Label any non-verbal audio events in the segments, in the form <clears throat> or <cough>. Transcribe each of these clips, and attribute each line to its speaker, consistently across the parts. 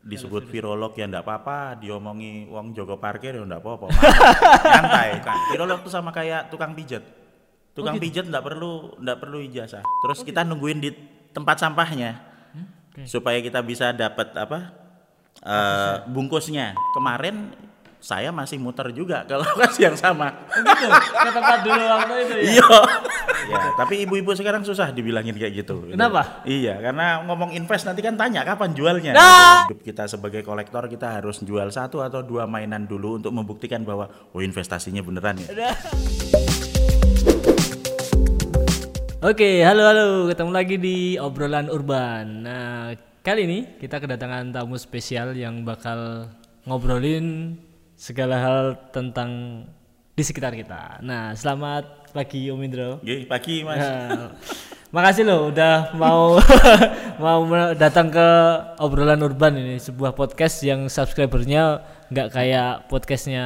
Speaker 1: disebut virolog ya enggak apa-apa, diomongi wong Joko parkir ya enggak apa-apa. <laughs> Nyantai kan. Virolog tuh sama kayak tukang pijat. Tukang pijat enggak perlu enggak perlu ijazah. Terus kita nungguin di tempat sampahnya.
Speaker 2: Oke.
Speaker 1: Supaya kita bisa dapat apa? eh, bungkusnya. Kemarin saya masih muter juga ke lokasi yang sama.
Speaker 2: Oh gitu, ke tempat dulu waktu itu ya.
Speaker 1: Iya. ya, tapi ibu-ibu sekarang susah dibilangin kayak gitu.
Speaker 2: Kenapa?
Speaker 1: Iya, karena ngomong invest nanti kan tanya kapan jualnya.
Speaker 2: Nah.
Speaker 1: Hidup kita sebagai kolektor kita harus jual satu atau dua mainan dulu untuk membuktikan bahwa oh investasinya beneran ya.
Speaker 2: Oke, halo halo, ketemu lagi di obrolan urban. Nah, kali ini kita kedatangan tamu spesial yang bakal ngobrolin segala hal tentang di sekitar kita. Nah, selamat pagi Om Indro.
Speaker 1: Oke, pagi Mas.
Speaker 2: Nah, makasih loh udah mau <laughs> mau datang ke obrolan urban ini sebuah podcast yang subscribernya nggak kayak podcastnya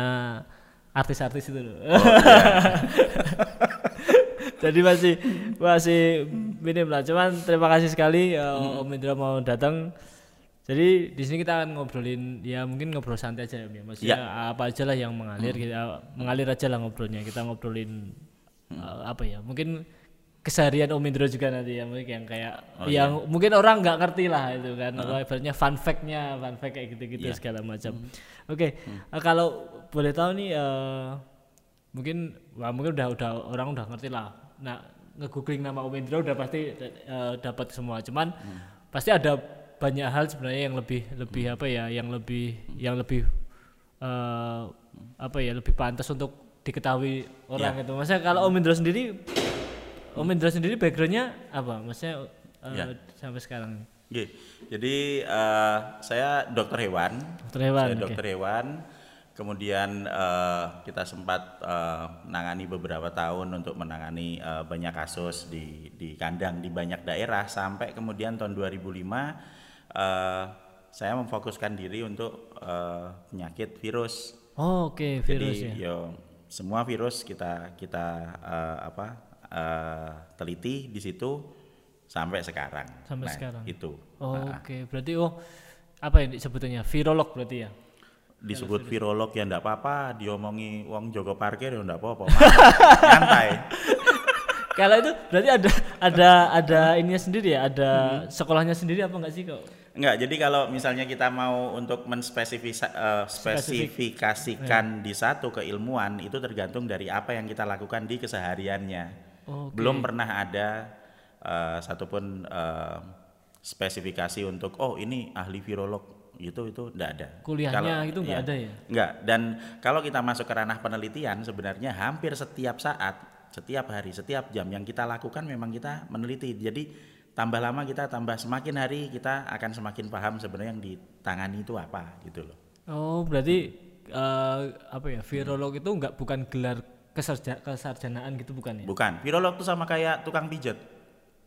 Speaker 2: artis-artis itu loh. <laughs> Jadi masih masih minim lah. Cuman terima kasih sekali ya, Om Indra mau datang. Jadi di sini kita akan ngobrolin ya mungkin ngobrol santai aja ya. Om, ya. Maksudnya apa aja lah yang mengalir kita mengalir aja lah ngobrolnya. Kita ngobrolin uh, apa ya? Mungkin keseharian Om Indro juga nanti ya mungkin yang kayak yang mungkin orang nggak ngerti lah itu kan atau ibaratnya fun fact-nya fun fact kayak gitu-gitu segala macam. Oke, uh, kalau boleh tahu nih uh, mungkin wah mungkin udah udah orang udah ngerti lah. Nah, nge-googling nama Om Indro udah pasti uh, dapat semua. Cuman pasti ada banyak hal sebenarnya yang lebih lebih apa ya, yang lebih yang lebih eh, apa ya, lebih pantas untuk diketahui orang itu. Maksudnya kalau Om Indro sendiri Om Indro sendiri backgroundnya apa? Maksudnya eh,
Speaker 1: Ya.
Speaker 2: sampai sekarang
Speaker 1: Oke, Jadi eh, saya dokter hewan.
Speaker 2: dokter hewan.
Speaker 1: saya dokter hewan. Kemudian eh, kita sempat eh, menangani beberapa tahun untuk menangani eh, banyak kasus di di kandang di banyak daerah sampai kemudian tahun 2005 eh, saya memfokuskan diri untuk eh, penyakit virus.
Speaker 2: Oh, oke, virus
Speaker 1: Jadi
Speaker 2: ya.
Speaker 1: yo semua virus kita kita eh, apa eh, teliti di situ sampai sekarang.
Speaker 2: Sampai
Speaker 1: Nah,
Speaker 2: sekarang.
Speaker 1: Itu
Speaker 2: Oh, oke. Berarti oh apa yang sebutannya? Virolog berarti ya.
Speaker 1: disebut virolog ya enggak apa-apa, diomongi wong Joko parkir ya enggak apa-apa. <laughs> Nyantai.
Speaker 2: Kalau itu berarti ada ada ada ininya sendiri ya, ada sekolahnya sendiri apa enggak sih kok?
Speaker 1: Enggak, jadi kalau misalnya kita mau untuk menspesifikasikan di satu keilmuan itu tergantung dari apa yang kita lakukan di kesehariannya.
Speaker 2: Oke.
Speaker 1: Belum pernah ada eh, satupun eh, spesifikasi untuk oh ini ahli virolog itu itu enggak ada.
Speaker 2: Kuliahnya itu enggak
Speaker 1: iya.
Speaker 2: ada ya?
Speaker 1: Enggak. Dan kalau kita masuk ke ranah penelitian sebenarnya hampir setiap saat, setiap hari, setiap jam yang kita lakukan memang kita meneliti. Jadi tambah lama kita tambah semakin hari kita akan semakin paham sebenarnya yang ditangani itu apa gitu loh.
Speaker 2: Oh, berarti eh, apa ya? Virolog itu enggak bukan gelar kesarja- kesarjanaan gitu bukan ya?
Speaker 1: Bukan. Virolog itu sama kayak tukang pijat.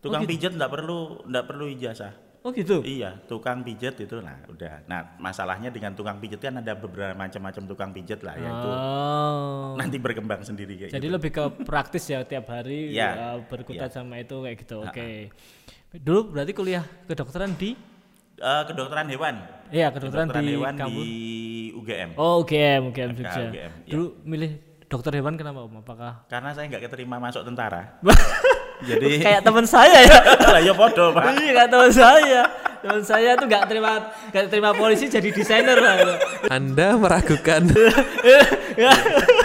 Speaker 1: Tukang pijat enggak perlu enggak perlu ijazah.
Speaker 2: Oh, gitu.
Speaker 1: Iya, tukang pijat itu nah udah. Nah, masalahnya dengan tukang pijat kan ada beberapa macam-macam tukang pijat lah yaitu
Speaker 2: Oh.
Speaker 1: nanti berkembang sendiri kayak
Speaker 2: Jadi
Speaker 1: gitu.
Speaker 2: lebih ke praktis ya tiap hari ya, berkutat
Speaker 1: iya.
Speaker 2: sama itu kayak gitu. Oke. Dulu berarti kuliah kedokteran di
Speaker 1: Eh, kedokteran hewan.
Speaker 2: Iya, kedokteran, di
Speaker 1: hewan
Speaker 2: kampus.
Speaker 1: di UGM.
Speaker 2: Oh, UGM, UGM
Speaker 1: FK
Speaker 2: Jogja.
Speaker 1: UGM, iya.
Speaker 2: Dulu milih dokter hewan kenapa Om? Apakah
Speaker 1: Karena saya nggak keterima masuk tentara. <laughs> Jadi
Speaker 2: kayak teman saya ya? <laughs>
Speaker 1: lah ya podo, Pak.
Speaker 2: Iya, kayak teman saya. Teman saya tuh nggak terima nggak terima polisi jadi desainer Pak.
Speaker 3: Anda meragukan
Speaker 2: tak- <laughs>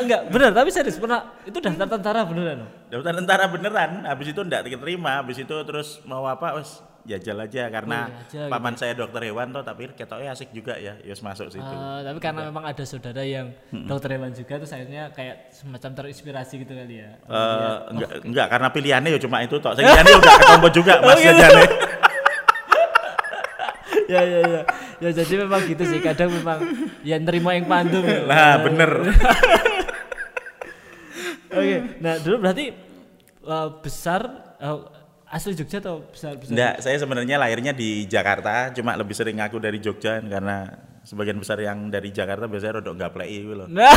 Speaker 2: enggak, benar, tapi serius pernah itu daftar tentara beneran.
Speaker 1: Daftar tentara beneran. Habis itu nggak keterima. Habis itu terus mau apa? Wes jajal aja karena
Speaker 2: Oh, jajal
Speaker 1: paman saya dokter hewan tuh tapi ketoknya asik juga ya. Yus masuk situ.
Speaker 2: Eh, tapi karena memang ada saudara yang dokter hewan juga terus akhirnya kayak semacam terinspirasi gitu kali ya.
Speaker 1: Eh, enggak, enggak karena pilihannya ya cuma itu tok. Saya <laughs> udah ketombo juga Mas
Speaker 2: gitu.
Speaker 1: jajane. <laughs>
Speaker 2: ya ya ya. Ya jadi memang gitu sih kadang memang ya nerima yang pandum. ya.
Speaker 1: Nah, bener. <laughs>
Speaker 2: Oke, nah dulu berarti eh, besar eh, asli Jogja atau besar besar?
Speaker 1: Enggak, saya sebenarnya lahirnya di Jakarta, cuma lebih sering ngaku dari Jogja karena sebagian besar yang dari Jakarta biasanya rodok gapleki gitu loh.
Speaker 2: Nah,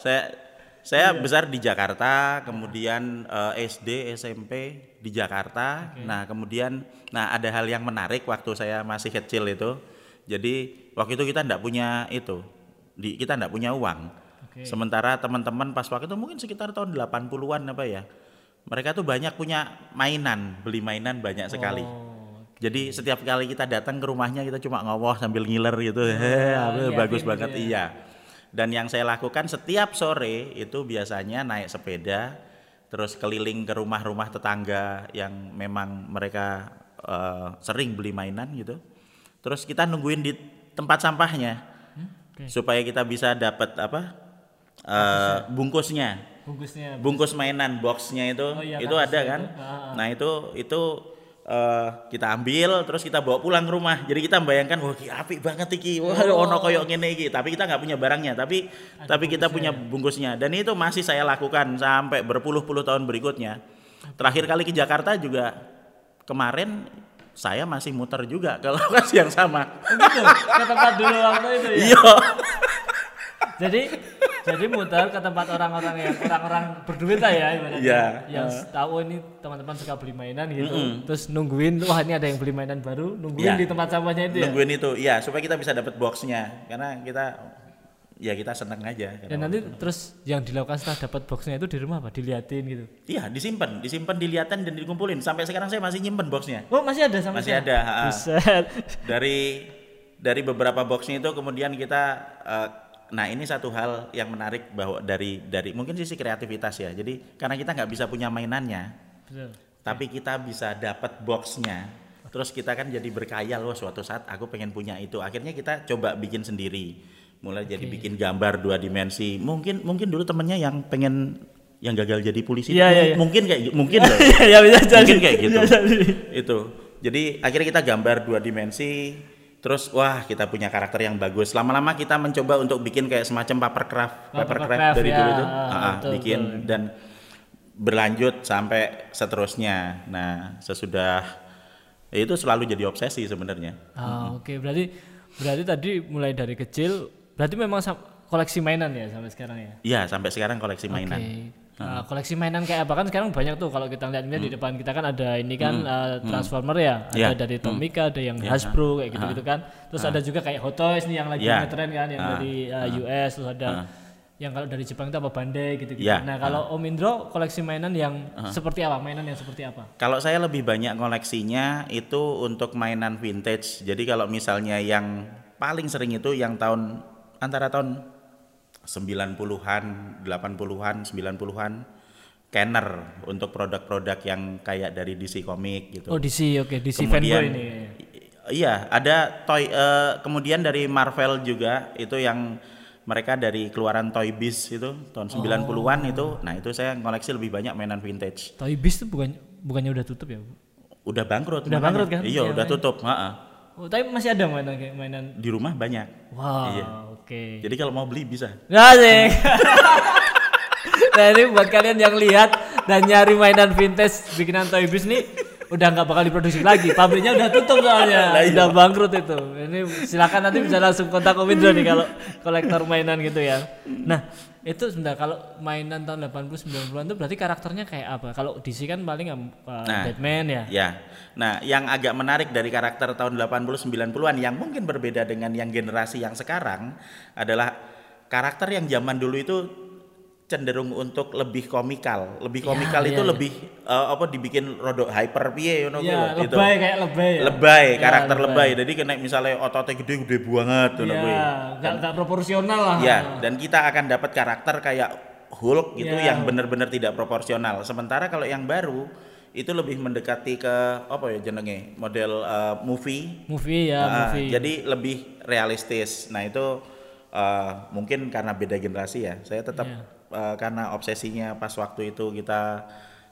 Speaker 1: Saya Saya besar di Jakarta, kemudian eh, SD, SMP di Jakarta. Nah, kemudian nah ada hal yang menarik waktu saya masih kecil itu. Jadi waktu itu kita enggak punya itu. Di kita enggak punya uang.
Speaker 2: Oke.
Speaker 1: Sementara teman-teman pas waktu itu mungkin sekitar tahun 80-an apa ya. Mereka tuh banyak punya mainan, beli mainan banyak sekali.
Speaker 2: Oh,
Speaker 1: Jadi setiap kali kita datang ke rumahnya kita cuma ngowoh sambil ngiler gitu. <laughs> Heh,
Speaker 2: iya,
Speaker 1: bagus
Speaker 2: gitu
Speaker 1: banget
Speaker 2: ya.
Speaker 1: iya. Dan yang saya lakukan setiap sore itu biasanya naik sepeda terus keliling ke rumah-rumah tetangga yang memang mereka eh, sering beli mainan gitu. Terus kita nungguin di tempat sampahnya
Speaker 2: oke.
Speaker 1: supaya kita bisa dapat apa? Eh, bungkusnya
Speaker 2: bungkusnya.
Speaker 1: bungkus mainan boxnya itu
Speaker 2: Oh iya,
Speaker 1: itu
Speaker 2: kan,
Speaker 1: ada kan
Speaker 2: itu. Ah, ah.
Speaker 1: nah itu itu eh, kita ambil terus kita bawa pulang ke rumah jadi kita membayangkan wah ki apik banget iki wah
Speaker 2: Oh.
Speaker 1: ono koyok ngene iki tapi kita nggak punya barangnya tapi tapi kita punya bungkusnya dan itu masih saya lakukan sampai berpuluh-puluh tahun berikutnya terakhir kali ke Jakarta juga kemarin saya masih muter juga ke <laughs> lokasi yang sama
Speaker 2: Oh, gitu. Ke tempat dulu waktu itu ya.
Speaker 1: iya
Speaker 2: jadi jadi muter ke tempat orang-orang yang orang-orang berduit lah ya ibaratnya.
Speaker 1: Iya.
Speaker 2: Yang tahu ini teman-teman suka beli mainan gitu. Terus nungguin wah ini ada yang beli mainan baru, nungguin
Speaker 1: Iya.
Speaker 2: di tempat sampahnya itu ya.
Speaker 1: nungguin itu iya supaya kita bisa dapat boxnya karena kita ya kita seneng aja
Speaker 2: Dan nanti terus yang dilakukan setelah dapat boxnya itu di rumah apa? Diliatin gitu.
Speaker 1: Iya, disimpan, disimpan, dilihatin dan dikumpulin. Sampai sekarang saya masih nyimpen boxnya.
Speaker 2: Oh masih ada sama
Speaker 1: Masih ada.
Speaker 2: Buset.
Speaker 1: Dari dari beberapa boxnya itu kemudian kita, eh, nah ini satu hal yang menarik bahwa dari dari mungkin sisi kreativitas ya. Jadi karena kita nggak bisa punya mainannya,
Speaker 2: Betul.
Speaker 1: tapi kita bisa dapat boxnya. Terus kita kan jadi berkaya loh suatu saat aku pengen punya itu. Akhirnya kita coba bikin sendiri. Mulai jadi bikin gambar dua dimensi. Mungkin mungkin dulu temennya yang pengen yang gagal jadi polisi itu
Speaker 2: iya, iya.
Speaker 1: mungkin kayak mungkin loh.
Speaker 2: ya bisa jadi.
Speaker 1: mungkin kayak gitu. Itu. Jadi akhirnya kita gambar dua dimensi. Terus wah kita punya karakter yang bagus. Lama-lama kita mencoba untuk bikin kayak semacam papercraft,
Speaker 2: Oh,
Speaker 1: papercraft
Speaker 2: papercraft,
Speaker 1: dari
Speaker 2: ya.
Speaker 1: dulu tuh.
Speaker 2: Ah,
Speaker 1: Ah, ah,
Speaker 2: betul,
Speaker 1: bikin
Speaker 2: betul.
Speaker 1: dan berlanjut sampai seterusnya. Nah, sesudah ya itu selalu jadi obsesi sebenarnya.
Speaker 2: Ah, oke berarti berarti tadi mulai dari kecil berarti memang koleksi mainan ya sampai sekarang ya.
Speaker 1: Iya, sampai sekarang koleksi mainan.
Speaker 2: Oke. Nah, koleksi mainan kayak apa kan sekarang banyak tuh kalau kita lihat di depan kita kan ada ini kan uh, Transformer ya, ada
Speaker 1: Iya.
Speaker 2: dari Tomica, ada yang
Speaker 1: Iya.
Speaker 2: Hasbro kayak gitu-gitu kan. Terus ada juga kayak Hot Toys nih yang lagi
Speaker 1: Iya.
Speaker 2: ngetren kan yang
Speaker 1: Ah.
Speaker 2: dari uh, US terus ada yang kalau dari Jepang itu apa Bandai gitu-gitu.
Speaker 1: Iya.
Speaker 2: Nah, kalau Om Indro koleksi mainan yang seperti apa? Mainan yang seperti apa?
Speaker 1: Kalau saya lebih banyak koleksinya itu untuk mainan vintage. Jadi kalau misalnya yang paling sering itu yang tahun antara tahun 90-an, 80-an, 90-an Kenner untuk produk-produk yang kayak dari DC Comic gitu.
Speaker 2: Oh, DC, oke, DC fanboy ini.
Speaker 1: Iya, ada toy eh, kemudian dari Marvel juga itu yang mereka dari keluaran Toy Biz itu tahun 90-an itu. Nah, itu saya ngoleksi lebih banyak mainan vintage.
Speaker 2: Toy Biz tuh bukan bukannya udah tutup ya? Bu?
Speaker 1: Udah bangkrut.
Speaker 2: Udah
Speaker 1: makanya.
Speaker 2: bangkrut kan?
Speaker 1: Iya,
Speaker 2: Iya,
Speaker 1: udah
Speaker 2: main-
Speaker 1: tutup, ha-ha.
Speaker 2: Oh, tapi masih ada mainan kayak mainan.
Speaker 1: Di rumah banyak.
Speaker 2: Wow,
Speaker 1: Iya.
Speaker 2: Oke.
Speaker 1: Jadi kalau mau beli bisa.
Speaker 2: Asik. <laughs> nah ini buat kalian yang lihat dan nyari mainan vintage bikinan Toy Biz nih udah nggak bakal diproduksi lagi pabriknya udah tutup soalnya
Speaker 1: Lah, iya.
Speaker 2: udah bangkrut itu ini silakan nanti bisa langsung kontak Om Indro nih kalau kolektor mainan gitu ya nah itu sebentar kalau mainan tahun 80 90-an itu berarti karakternya kayak apa kalau DC kan paling uh,
Speaker 1: Nah.
Speaker 2: Batman ya
Speaker 1: Ya. Nah, yang agak menarik dari karakter tahun 80 90-an yang mungkin berbeda dengan yang generasi yang sekarang adalah karakter yang zaman dulu itu cenderung untuk lebih komikal. Lebih
Speaker 2: Iya,
Speaker 1: komikal
Speaker 2: iya,
Speaker 1: itu
Speaker 2: iya.
Speaker 1: lebih eh, apa dibikin rodok hyper piye ngono kuwi
Speaker 2: ya
Speaker 1: gitu.
Speaker 2: lebay kayak lebay ya
Speaker 1: Lebay,
Speaker 2: Ya,
Speaker 1: karakter lebay. Jadi kena misalnya ototnya gede-gede banget kuwi.
Speaker 2: Iya, nggak nggak proporsional lah
Speaker 1: Ya, dan kita akan dapat karakter kayak Hulk gitu
Speaker 2: Ya.
Speaker 1: yang benar-benar tidak proporsional. Sementara kalau yang baru itu lebih mendekati ke apa ya jenenge model eh, movie.
Speaker 2: movie ya
Speaker 1: Ah,
Speaker 2: movie
Speaker 1: Jadi lebih realistis. Nah itu eh, mungkin karena beda generasi ya. Saya tetap
Speaker 2: Iya.
Speaker 1: Eh, karena obsesinya pas waktu itu kita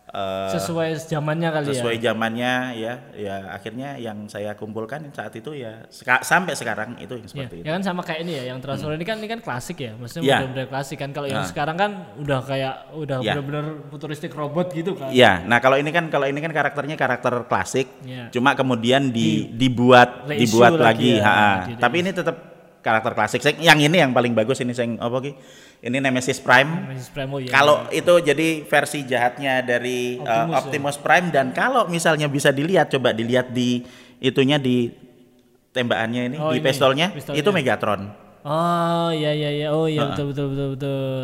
Speaker 1: eh,
Speaker 2: sesuai zamannya kali ya
Speaker 1: sesuai zamannya ya. Ya akhirnya yang saya kumpulkan saat itu ya seka- sampai sekarang itu yang
Speaker 2: Ya,
Speaker 1: seperti itu.
Speaker 2: ya kan sama kayak ini ya, yang transfer ini kan ini kan klasik ya, maksudnya
Speaker 1: Ya.
Speaker 2: model-model klasik kan. Kalau yang
Speaker 1: Nah.
Speaker 2: sekarang kan udah kayak udah
Speaker 1: Ya.
Speaker 2: benar-benar futuristik robot gitu kan.
Speaker 1: Iya, nah kalau ini kan kalau ini kan karakternya karakter klasik,
Speaker 2: Iya.
Speaker 1: cuma kemudian di, dibuat
Speaker 2: reissue
Speaker 1: dibuat
Speaker 2: lagi
Speaker 1: lagi,
Speaker 2: ya,
Speaker 1: ha-ha.
Speaker 2: di-
Speaker 1: Tapi ini tetap karakter klasik. Sing- Yang ini yang paling bagus ini sing apa ki? Ini Nemesis Prime.
Speaker 2: Nemesis Prime, oh iya.
Speaker 1: Kalau itu jadi versi jahatnya dari uh,
Speaker 2: Optimus,
Speaker 1: Optimus, Prime dan kalau misalnya bisa dilihat coba dilihat di itunya di tembakannya ini
Speaker 2: Oh,
Speaker 1: di
Speaker 2: ini,
Speaker 1: pistolnya,
Speaker 2: pistolnya.
Speaker 1: itu Megatron.
Speaker 2: Oh iya iya iya oh iya betul betul betul betul.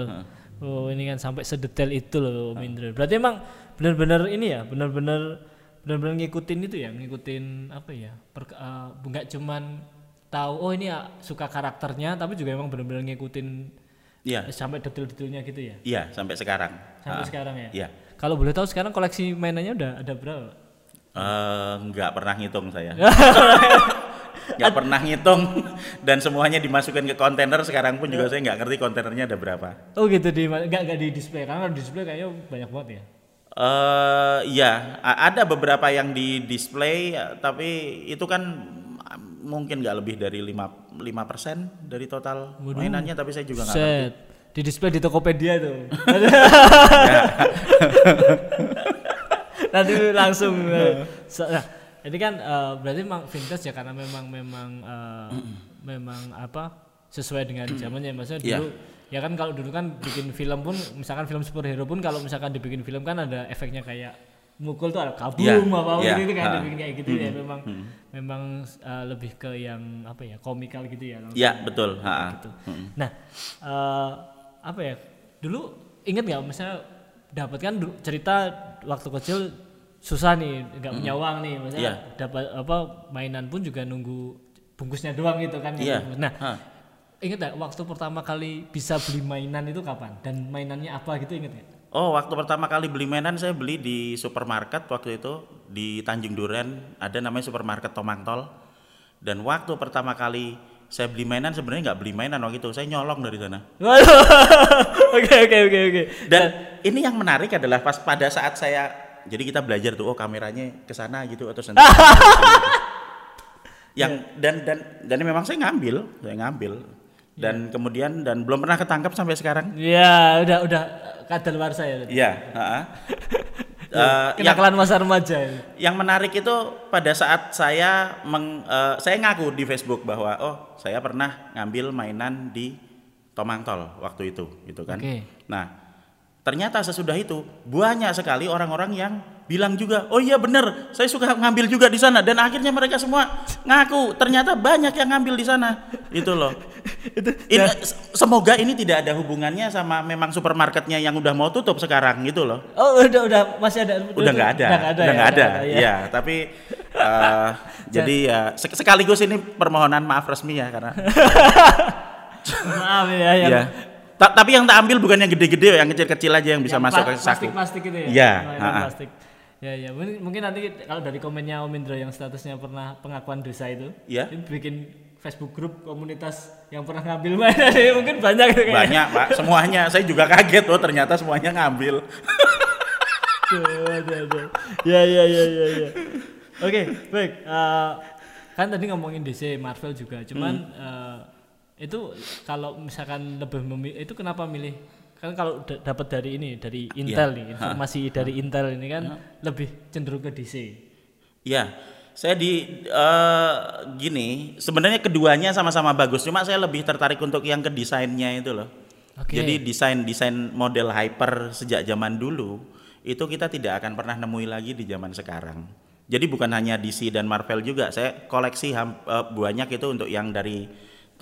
Speaker 2: Oh ini kan sampai sedetail itu loh Om Indra. Berarti emang benar-benar ini ya benar-benar benar-benar ngikutin itu ya ngikutin apa ya per, eh, nggak cuman tahu oh ini ya, suka karakternya tapi juga emang benar-benar ngikutin
Speaker 1: Iya,
Speaker 2: sampai detail-detailnya gitu ya
Speaker 1: iya sampai sekarang.
Speaker 2: sampai
Speaker 1: Ah,
Speaker 2: sekarang ya.
Speaker 1: Iya.
Speaker 2: Kalau boleh tahu sekarang koleksi mainannya udah ada berapa?
Speaker 1: Eh, nggak pernah ngitung saya. <laughs> nggak pernah ngitung dan semuanya dimasukkan ke kontainer sekarang pun juga saya nggak ngerti kontainernya ada berapa.
Speaker 2: Oh gitu di nggak nggak di display karena di display kayaknya banyak banget ya.
Speaker 1: Eh ya a- ada beberapa yang di display tapi itu kan mungkin nggak lebih dari 5 persen dari total mainannya tapi saya juga nggak ngerti.
Speaker 2: Di display di Tokopedia tuh. <laughs> <laughs> Nanti langsung. nah, ini kan eh, berarti memang vintage ya karena memang memang eh, memang apa sesuai dengan zamannya maksudnya
Speaker 1: Iya.
Speaker 2: dulu ya kan kalau dulu kan bikin film pun misalkan film superhero pun kalau misalkan dibikin film kan ada efeknya kayak mukul tuh ada kabum
Speaker 1: Iya,
Speaker 2: apa apa
Speaker 1: iya,
Speaker 2: gitu kan
Speaker 1: ha.
Speaker 2: dibikin kayak gitu ya memang memang eh, lebih ke yang apa ya komikal gitu ya langsung
Speaker 1: Ya betul. ha-ha.
Speaker 2: gitu. Nah, eh, apa ya? Dulu inget nggak misalnya dapat kan cerita waktu kecil susah nih, nggak punya uang nih, misalnya
Speaker 1: Iya.
Speaker 2: dapat apa mainan pun juga nunggu bungkusnya doang gitu kan.
Speaker 1: Iya.
Speaker 2: bungkus. Nah,
Speaker 1: Ha.
Speaker 2: inget nggak waktu pertama kali bisa beli mainan itu kapan dan mainannya apa gitu inget nggak?
Speaker 1: Oh, waktu pertama kali beli mainan saya beli di supermarket waktu itu di Tanjung Duren, ada namanya supermarket Tomangtol. Dan waktu pertama kali saya beli mainan sebenarnya nggak beli mainan waktu itu, saya nyolong dari sana. <laughs>
Speaker 2: Oke oke oke oke.
Speaker 1: Dan ini yang menarik adalah pas pada saat saya jadi kita belajar tuh oh kameranya ke sana gitu atau sana. <laughs> yang dan dan dan memang saya ngambil, saya ngambil. Dan kemudian dan belum pernah ketangkap sampai sekarang.
Speaker 2: Ya udah udah kadal saya.
Speaker 1: Iya, heeh. <laughs> Eh, yang
Speaker 2: Kenakalan masa remaja. ini.
Speaker 1: yang menarik itu pada saat saya meng, eh, saya ngaku di Facebook bahwa oh saya pernah ngambil mainan di Tomangtol waktu itu gitu kan.
Speaker 2: Oke.
Speaker 1: Nah ternyata sesudah itu banyak sekali orang-orang yang bilang juga oh iya bener saya suka ngambil juga di sana dan akhirnya mereka semua ngaku ternyata banyak yang ngambil di sana itu loh. Ini- s- semoga ini tidak ada hubungannya sama memang supermarketnya yang udah mau tutup sekarang gitu loh
Speaker 2: Oh udah udah masih ada.
Speaker 1: udah nggak ada,
Speaker 2: Udah nggak ada.
Speaker 1: udah
Speaker 2: ya,
Speaker 1: nggak ada,
Speaker 2: ya.
Speaker 1: ya. Tapi eh, <laughs> jadi ya sek- sekaligus ini permohonan maaf resmi ya karena <laughs>
Speaker 2: Maaf ya yang
Speaker 1: ya. Ta- tapi yang tak ambil bukan yang gede-gede, yang kecil-kecil aja yang bisa
Speaker 2: yang
Speaker 1: masuk ke saku.
Speaker 2: Plastik-plastik itu ya.
Speaker 1: Iya,
Speaker 2: plastik. Ya ya mungkin, mungkin nanti kalau dari komennya Om Indra yang statusnya pernah pengakuan dosa itu, dia bikin Facebook grup komunitas yang pernah ngambil ini <laughs> mungkin banyak gitu kayaknya.
Speaker 1: Banyak pak, semuanya. Saya juga kaget loh ternyata semuanya ngambil.
Speaker 2: Aduh, aduh, aduh. Ya ya ya ya ya. Oke, baik. Eh, kan tadi ngomongin DC Marvel juga, cuman
Speaker 1: Hmm.
Speaker 2: eh, itu kalau misalkan lebih memilih itu kenapa milih kan kalau da- dapat dari ini dari Intel nih informasi dari Intel ini kan lebih cenderung ke DC.
Speaker 1: Iya, saya di eh, gini. Sebenarnya keduanya sama-sama bagus. Cuma saya lebih tertarik untuk yang ke desainnya itu loh.
Speaker 2: Oke.
Speaker 1: Jadi desain desain model hyper sejak zaman dulu itu kita tidak akan pernah nemui lagi di zaman sekarang. Jadi bukan hanya DC dan Marvel juga. Saya koleksi ham- eh, banyak itu untuk yang dari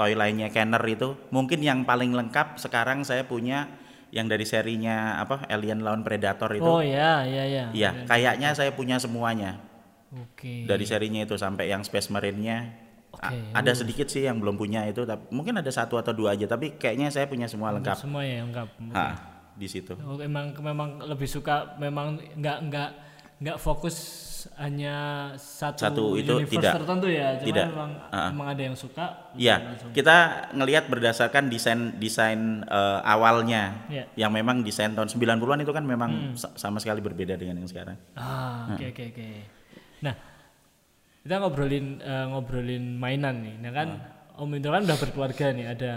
Speaker 1: toy lainnya Kenner itu. Mungkin yang paling lengkap sekarang saya punya yang dari serinya apa Alien lawan Predator itu.
Speaker 2: Oh ya ya ya.
Speaker 1: Iya, kayaknya saya punya semuanya
Speaker 2: Oke.
Speaker 1: dari serinya itu sampai yang Space Marine-nya A-
Speaker 2: Oke,
Speaker 1: ada sedikit sih yang belum punya itu tapi mungkin ada satu atau dua aja tapi kayaknya saya punya semua lengkap
Speaker 2: Semua ya lengkap.
Speaker 1: ha, di situ
Speaker 2: Oh, emang memang lebih suka memang nggak nggak nggak fokus hanya satu,
Speaker 1: Satu itu
Speaker 2: universe
Speaker 1: tidak.
Speaker 2: tertentu ya cuma
Speaker 1: Tidak.
Speaker 2: memang
Speaker 1: Ah.
Speaker 2: memang ada yang suka
Speaker 1: Iya, kita ngelihat berdasarkan desain desain eh, awalnya
Speaker 2: Iya.
Speaker 1: yang memang desain tahun 90-an itu kan memang
Speaker 2: Hmm.
Speaker 1: sa- sama sekali berbeda dengan yang sekarang.
Speaker 2: ah
Speaker 1: Hmm.
Speaker 2: oke oke oke nah kita ngobrolin eh, ngobrolin mainan nih nah kan Om Indra kan udah berkeluarga nih ada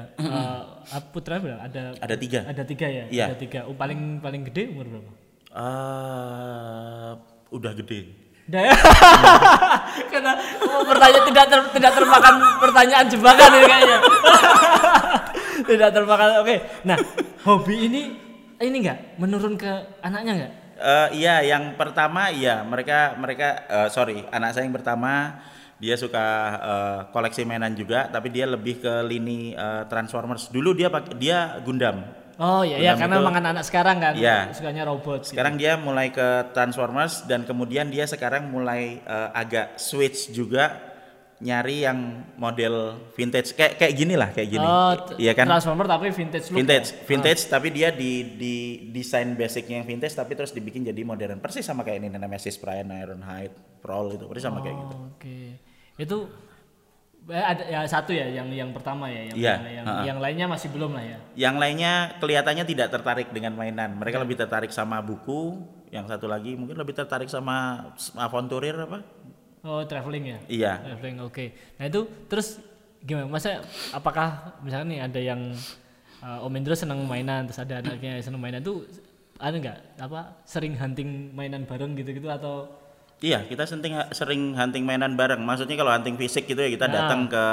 Speaker 2: apa <clears throat> putra bilang ada
Speaker 1: Ada tiga.
Speaker 2: ada tiga ya
Speaker 1: Iya.
Speaker 2: ada tiga oh, paling paling gede umur berapa
Speaker 1: Eh, udah gede.
Speaker 2: Daya. <laughs> Karena oh, pertanyaan tidak ter, tidak termakan pertanyaan jebakan ini kayaknya. <laughs> tidak termakan. Oke. Nah, hobi ini ini enggak menurun ke anaknya enggak?
Speaker 1: Eh, iya, yang pertama iya mereka mereka eh, sorry anak saya yang pertama dia suka eh, koleksi mainan juga, tapi dia lebih ke lini eh, Transformers. Dulu dia pakai dia Gundam.
Speaker 2: Oh iya ya
Speaker 1: Gundam
Speaker 2: karena
Speaker 1: itu-
Speaker 2: memang anak sekarang kan
Speaker 1: Iya.
Speaker 2: sukanya robot. gitu.
Speaker 1: Sekarang dia mulai ke Transformers dan kemudian dia sekarang mulai eh, agak switch juga nyari yang model vintage kayak kayak gini lah kayak gini.
Speaker 2: Oh,
Speaker 1: iya kan?
Speaker 2: Transformer tapi vintage look.
Speaker 1: vintage,
Speaker 2: ya?
Speaker 1: vintage tapi dia di di desain basicnya yang vintage tapi terus dibikin jadi modern persis sama kayak ini namanya Sis Brian Ironhide Prowl itu persis sama kayak gitu.
Speaker 2: Oh, Oke. Itu eh, ada ya satu ya yang yang pertama ya yang
Speaker 1: Iya,
Speaker 2: yang, yang,
Speaker 1: ha-ha.
Speaker 2: yang lainnya masih belum lah ya.
Speaker 1: Yang lainnya kelihatannya tidak tertarik dengan mainan. Mereka lebih tertarik sama buku. Yang satu lagi mungkin lebih tertarik sama avonturir apa?
Speaker 2: Oh, traveling ya.
Speaker 1: Iya.
Speaker 2: Traveling oke. Nah, itu terus gimana? Masa apakah misalnya nih ada yang uh, Om Indro senang mainan terus ada anaknya yang senang mainan itu ada nggak apa sering hunting mainan bareng gitu-gitu atau
Speaker 1: Iya, kita sering sering hunting mainan bareng. Maksudnya kalau hunting fisik gitu ya kita
Speaker 2: Nah.
Speaker 1: datang ke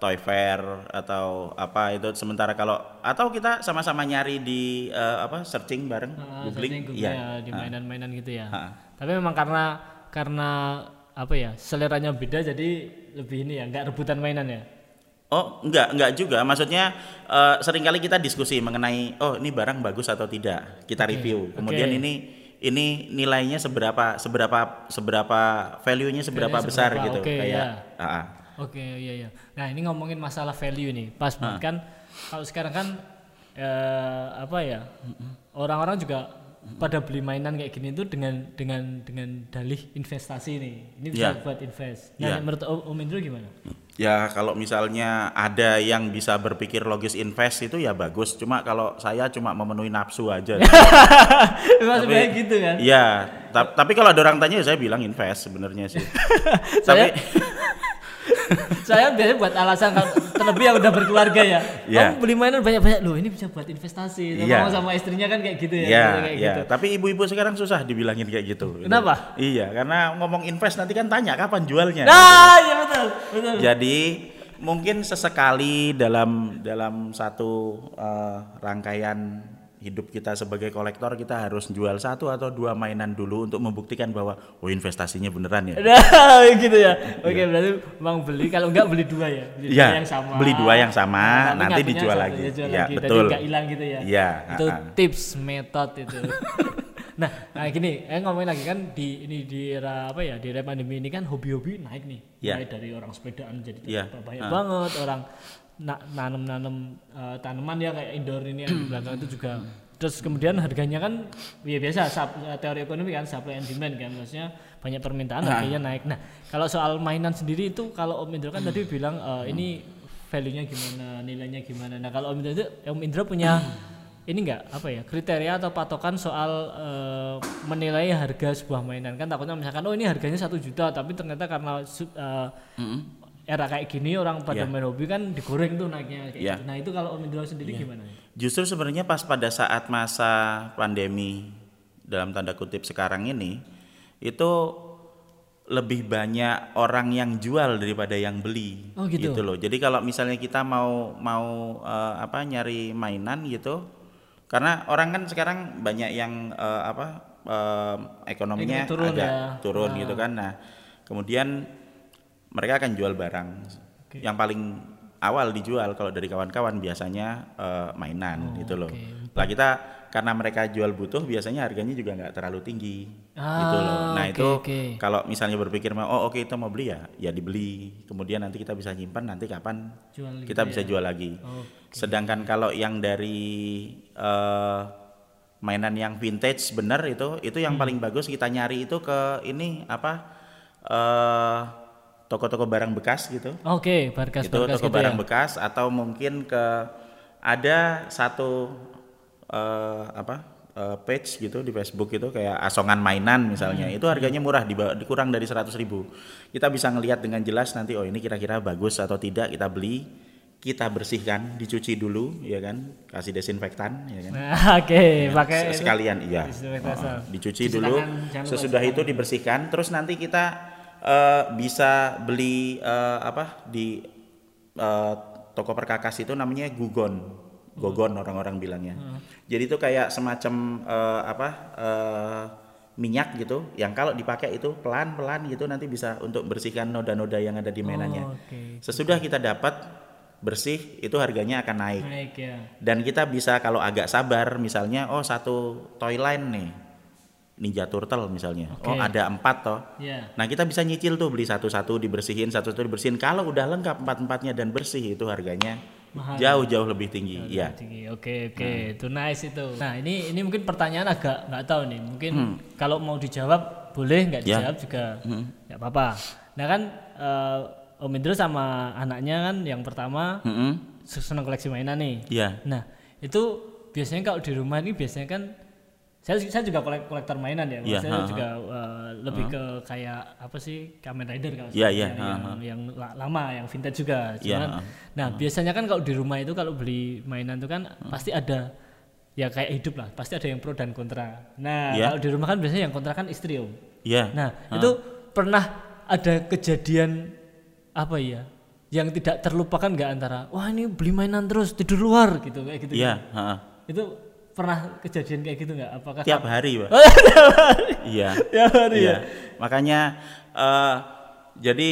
Speaker 1: toy fair atau apa itu sementara kalau atau kita sama-sama nyari di eh, apa searching bareng
Speaker 2: uh,
Speaker 1: googling
Speaker 2: searching
Speaker 1: iya
Speaker 2: ya, di mainan-mainan gitu ya.
Speaker 1: Ha.
Speaker 2: Tapi memang karena karena apa ya seleranya beda jadi lebih ini ya nggak rebutan mainan ya.
Speaker 1: oh enggak enggak juga maksudnya eh, sering kali kita diskusi mengenai oh ini barang bagus atau tidak kita review kemudian
Speaker 2: oke.
Speaker 1: ini ini nilainya seberapa seberapa seberapa value-nya seberapa
Speaker 2: Value-nya
Speaker 1: besar
Speaker 2: seberapa,
Speaker 1: gitu
Speaker 2: oke,
Speaker 1: kayak
Speaker 2: ya.
Speaker 1: ah, ah.
Speaker 2: Oke iya iya. Nah ini ngomongin masalah value nih, pas banget kan kalau sekarang kan eh, apa ya orang-orang juga pada beli mainan kayak gini tuh dengan dengan dengan dalih investasi nih. Ini bisa
Speaker 1: Iya.
Speaker 2: buat invest. Nah
Speaker 1: Iya.
Speaker 2: menurut Om, Indro gimana?
Speaker 1: Ya kalau misalnya ada yang bisa berpikir logis invest itu ya bagus. Cuma kalau saya cuma memenuhi nafsu aja. <laughs>
Speaker 2: Sebenarnya gitu kan?
Speaker 1: Iya. ta- tapi kalau ada orang tanya ya saya bilang invest sebenarnya sih. <laughs>
Speaker 2: Saya-
Speaker 1: tapi <laughs>
Speaker 2: Saya biasanya buat alasan kalau terlebih yang udah berkeluarga ya.
Speaker 1: Iya.
Speaker 2: Kamu beli mainan banyak-banyak loh ini bisa buat investasi. Sama
Speaker 1: Iya.
Speaker 2: sama istrinya kan kayak gitu ya.
Speaker 1: Iya,
Speaker 2: kayak
Speaker 1: iya.
Speaker 2: gitu.
Speaker 1: Tapi ibu-ibu sekarang susah dibilangin kayak gitu.
Speaker 2: Kenapa?
Speaker 1: Iya, karena ngomong invest nanti kan tanya kapan jualnya.
Speaker 2: Nah, iya betul, betul.
Speaker 1: Jadi mungkin sesekali dalam dalam satu eh, rangkaian hidup kita sebagai kolektor kita harus jual satu atau dua mainan dulu untuk membuktikan bahwa oh investasinya beneran ya.
Speaker 2: Nah, <laughs> gitu ya. Oke, berarti memang beli kalau enggak beli dua ya. Beli
Speaker 1: Iya,
Speaker 2: dua yang sama.
Speaker 1: beli dua yang sama,
Speaker 2: tapi
Speaker 1: nanti dijual
Speaker 2: satu,
Speaker 1: lagi.
Speaker 2: ya, jual
Speaker 1: Iya,
Speaker 2: lagi.
Speaker 1: Betul.
Speaker 2: enggak hilang gitu ya.
Speaker 1: Iya,
Speaker 2: Itu
Speaker 1: ha-ha.
Speaker 2: tips metode itu. <laughs> nah, nah gini, eh ngomongin lagi kan di ini di era apa ya? Di era pandemi ini kan hobi-hobi naik nih.
Speaker 1: Iya.
Speaker 2: Mulai dari orang sepedaan jadi
Speaker 1: Iya,
Speaker 2: banyak
Speaker 1: ha.
Speaker 2: banget orang na nanam-nanam eh, tanaman ya kayak indoor ini yang di belakang itu juga. Terus kemudian harganya kan ya biasa sap- teori ekonomi kan supply and demand kan maksudnya banyak permintaan harganya naik. Nah kalau soal mainan sendiri itu kalau Om Indra kan tadi bilang eh, ini value-nya gimana nilainya gimana. Nah kalau Om Indra itu Om Indra punya ini enggak apa ya kriteria atau patokan soal eh, menilai harga sebuah mainan. Kan takutnya misalkan oh ini harganya satu juta tapi ternyata karena su- eh, era kayak gini orang pada
Speaker 1: Iya.
Speaker 2: main hobi kan digoreng tuh naiknya kayak
Speaker 1: Iya.
Speaker 2: gitu. Nah itu kalau Om Indra sendiri gimana?
Speaker 1: Justru sebenarnya pas pada saat masa pandemi dalam tanda kutip sekarang ini itu lebih banyak orang yang jual daripada yang beli
Speaker 2: Oh, gitu.
Speaker 1: loh. Jadi kalau misalnya kita mau mau eh, apa nyari mainan gitu karena orang kan sekarang banyak yang eh, apa eh, ekonominya
Speaker 2: Ekonomi turun
Speaker 1: agak
Speaker 2: ya.
Speaker 1: turun gitu kan. Nah, kemudian mereka akan jual barang. Yang paling awal dijual kalau dari kawan-kawan biasanya eh, mainan gitu loh.
Speaker 2: Oh, oke.
Speaker 1: Lah kita karena mereka jual butuh biasanya harganya juga nggak terlalu tinggi gitu
Speaker 2: Ah,
Speaker 1: loh. Nah
Speaker 2: oke,
Speaker 1: itu
Speaker 2: oke.
Speaker 1: kalau misalnya berpikir oh oke kita mau beli ya ya dibeli. Kemudian nanti kita bisa nyimpan nanti kapan
Speaker 2: Jual
Speaker 1: kita
Speaker 2: gitu
Speaker 1: bisa
Speaker 2: ya.
Speaker 1: jual lagi.
Speaker 2: Oke.
Speaker 1: Sedangkan kalau yang dari eh, mainan yang vintage bener itu itu yang
Speaker 2: Hmm.
Speaker 1: paling bagus kita nyari itu ke ini apa eh toko-toko barang bekas gitu.
Speaker 2: Oke, barkas
Speaker 1: itu
Speaker 2: barkas
Speaker 1: toko
Speaker 2: gitu
Speaker 1: barang
Speaker 2: ya.
Speaker 1: bekas atau mungkin ke ada satu eh, apa eh, page gitu di Facebook itu kayak asongan mainan misalnya
Speaker 2: Hmm.
Speaker 1: itu harganya murah di dikurang dari 100.000 ribu kita bisa ngelihat dengan jelas nanti oh ini kira-kira bagus atau tidak kita beli kita bersihkan, dicuci dulu, ya kan, kasih desinfektan, ya kan. <laughs>
Speaker 2: Oke,
Speaker 1: Ya,
Speaker 2: pakai
Speaker 1: sekalian iya. Oh, dicuci
Speaker 2: Cuci
Speaker 1: dulu
Speaker 2: tangan,
Speaker 1: sesudah itu dibersihkan terus nanti kita eh, bisa beli eh, apa di eh, toko perkakas itu namanya gugon. Gogon orang-orang bilangnya. Jadi itu kayak semacam eh, apa eh, minyak gitu yang kalau dipakai itu pelan-pelan gitu nanti bisa untuk bersihkan noda-noda yang ada di mainannya.
Speaker 2: Oh, Oke.
Speaker 1: sesudah kita dapat bersih itu harganya akan naik.
Speaker 2: Baik ya.
Speaker 1: dan kita bisa kalau agak sabar misalnya oh satu toy line nih Ninja Turtle misalnya
Speaker 2: Oke.
Speaker 1: oh ada empat toh
Speaker 2: Ya.
Speaker 1: nah kita bisa nyicil tuh beli satu-satu dibersihin satu-satu dibersihin kalau udah lengkap empat-empatnya dan bersih itu harganya jauh-jauh lebih tinggi ya
Speaker 2: Tinggi. Oke oke, itu nice itu. Nah ini ini mungkin pertanyaan agak nggak tahu nih. Mungkin kalau mau dijawab boleh, nggak
Speaker 1: Hmm. Ya.
Speaker 2: dijawab juga nggak apa-apa. Nah kan eh, Om Indro sama anaknya kan yang pertama
Speaker 1: Mm-mm.
Speaker 2: senang koleksi mainan nih.
Speaker 1: Iya.
Speaker 2: Nah itu biasanya kalau di rumah ini biasanya kan saya saya juga kolek, kolektor mainan ya.
Speaker 1: Iya,
Speaker 2: Saya
Speaker 1: ha.
Speaker 2: juga eh, lebih ke kayak apa sih Kamen Rider kalau saya
Speaker 1: iya,
Speaker 2: yang,
Speaker 1: ha,
Speaker 2: yang, yang la- lama yang vintage juga.
Speaker 1: Iya,
Speaker 2: Cuman,
Speaker 1: ha.
Speaker 2: nah biasanya kan kalau di rumah itu kalau beli mainan itu kan pasti ada ya kayak hidup lah. Pasti ada yang pro dan kontra. Nah
Speaker 1: Iya.
Speaker 2: kalau di rumah kan biasanya yang kontra kan istri om.
Speaker 1: Iya.
Speaker 2: Nah itu pernah ada kejadian apa ya? Yang tidak terlupakan nggak antara wah ini beli mainan terus tidur luar gitu kayak gitu.
Speaker 1: Iya, ha.
Speaker 2: Itu pernah kejadian kayak gitu nggak? Apakah
Speaker 1: tiap hari, Pak. <laughs> Iya.
Speaker 2: Tiap hari ya.
Speaker 1: Iya. Makanya eh, jadi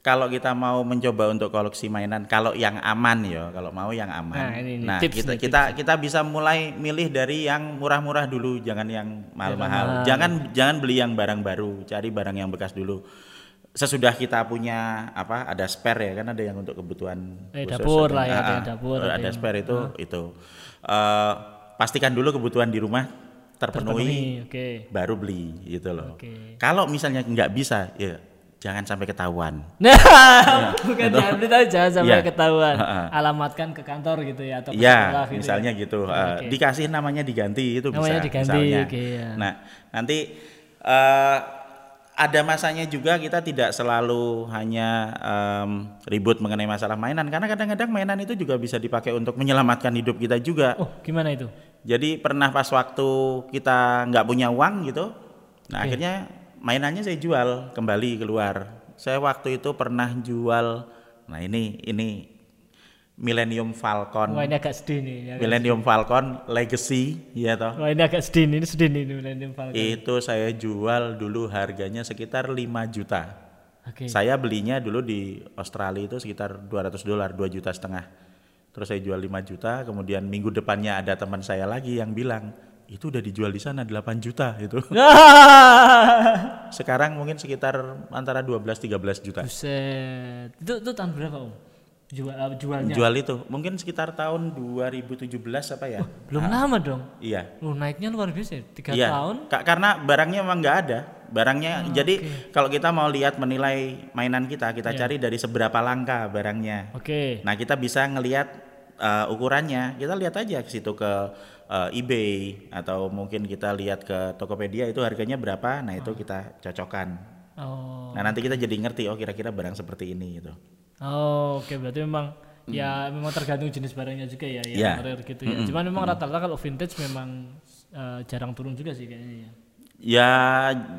Speaker 1: kalau kita mau mencoba untuk koleksi mainan, kalau yang aman ya, kalau mau yang aman.
Speaker 2: Nah, ini nih,
Speaker 1: Nah,
Speaker 2: tips
Speaker 1: kita
Speaker 2: nih,
Speaker 1: kita kita bisa mulai milih dari yang murah-murah dulu, jangan yang mahal-mahal. Jangan jangan beli yang barang baru, cari barang yang bekas dulu. Sesudah kita punya apa? Ada spare ya kan ada yang untuk kebutuhan
Speaker 2: Eh,
Speaker 1: khusus,
Speaker 2: dapur lah ya, ada dapur, ada
Speaker 1: ada
Speaker 2: yang-
Speaker 1: spare itu itu. Eh, pastikan dulu kebutuhan di rumah terpenuhi
Speaker 2: Terpenuhi, Oke.
Speaker 1: baru beli gitu loh.
Speaker 2: Oke.
Speaker 1: Kalau misalnya nggak bisa, ya jangan sampai ketahuan. <laughs>
Speaker 2: Nah, bukan jangan beli tahu jangan sampai
Speaker 1: Iya.
Speaker 2: ketahuan. Alamatkan ke kantor gitu ya atau ke
Speaker 1: Ya,
Speaker 2: sekolah gitu.
Speaker 1: misalnya gitu. Eh, dikasih namanya diganti itu
Speaker 2: Namanya
Speaker 1: bisa.
Speaker 2: diganti,
Speaker 1: misalnya.
Speaker 2: oke, ya.
Speaker 1: Nah, nanti eh, ada masanya juga kita tidak selalu hanya em, ribut mengenai masalah mainan, karena kadang-kadang mainan itu juga bisa dipakai untuk menyelamatkan hidup kita juga.
Speaker 2: Oh, gimana itu?
Speaker 1: Jadi pernah pas waktu kita nggak punya uang gitu, nah akhirnya mainannya saya jual kembali keluar. Saya waktu itu pernah jual, nah ini ini Millennium Falcon,
Speaker 2: Wah, ini agak sedih nih. ya.
Speaker 1: Millennium Falcon Legacy, ya toh.
Speaker 2: Wah, ini agak sedih nih, ini sedih nih ini Millennium Falcon.
Speaker 1: Itu saya jual dulu harganya sekitar 5 juta.
Speaker 2: Oke.
Speaker 1: Saya belinya dulu di Australia itu sekitar 200 dolar, 2 juta setengah. Terus saya jual 5 juta, kemudian minggu depannya ada teman saya lagi yang bilang, itu udah dijual di sana 8 juta itu. <laughs> Sekarang mungkin sekitar antara 12 13 juta.
Speaker 2: Buset. Itu itu tahun berapa, Om? Jual uh, jualnya.
Speaker 1: Jual itu mungkin sekitar tahun 2017 apa ya?
Speaker 2: Belum lama dong.
Speaker 1: Iya.
Speaker 2: Lu naiknya luar biasa. ya. Tiga
Speaker 1: Iya.
Speaker 2: tahun.
Speaker 1: Ka- karena barangnya memang nggak ada. Barangnya jadi kalau kita mau lihat menilai mainan kita, kita
Speaker 2: Iya.
Speaker 1: cari dari seberapa langka barangnya.
Speaker 2: Oke.
Speaker 1: Nah, kita bisa ngelihat uh, ukurannya. Kita lihat aja ke situ ke uh, eBay atau mungkin kita lihat ke Tokopedia itu harganya berapa. Nah, itu kita cocokkan.
Speaker 2: Oh.
Speaker 1: Nah, nanti kita jadi ngerti oh kira-kira barang seperti ini gitu.
Speaker 2: Oh, oke berarti memang ya memang tergantung jenis barangnya juga ya, yang
Speaker 1: Iya.
Speaker 2: rare gitu ya. Cuman memang rata-rata kalau vintage memang eh, jarang turun juga sih kayaknya ya.
Speaker 1: Ya,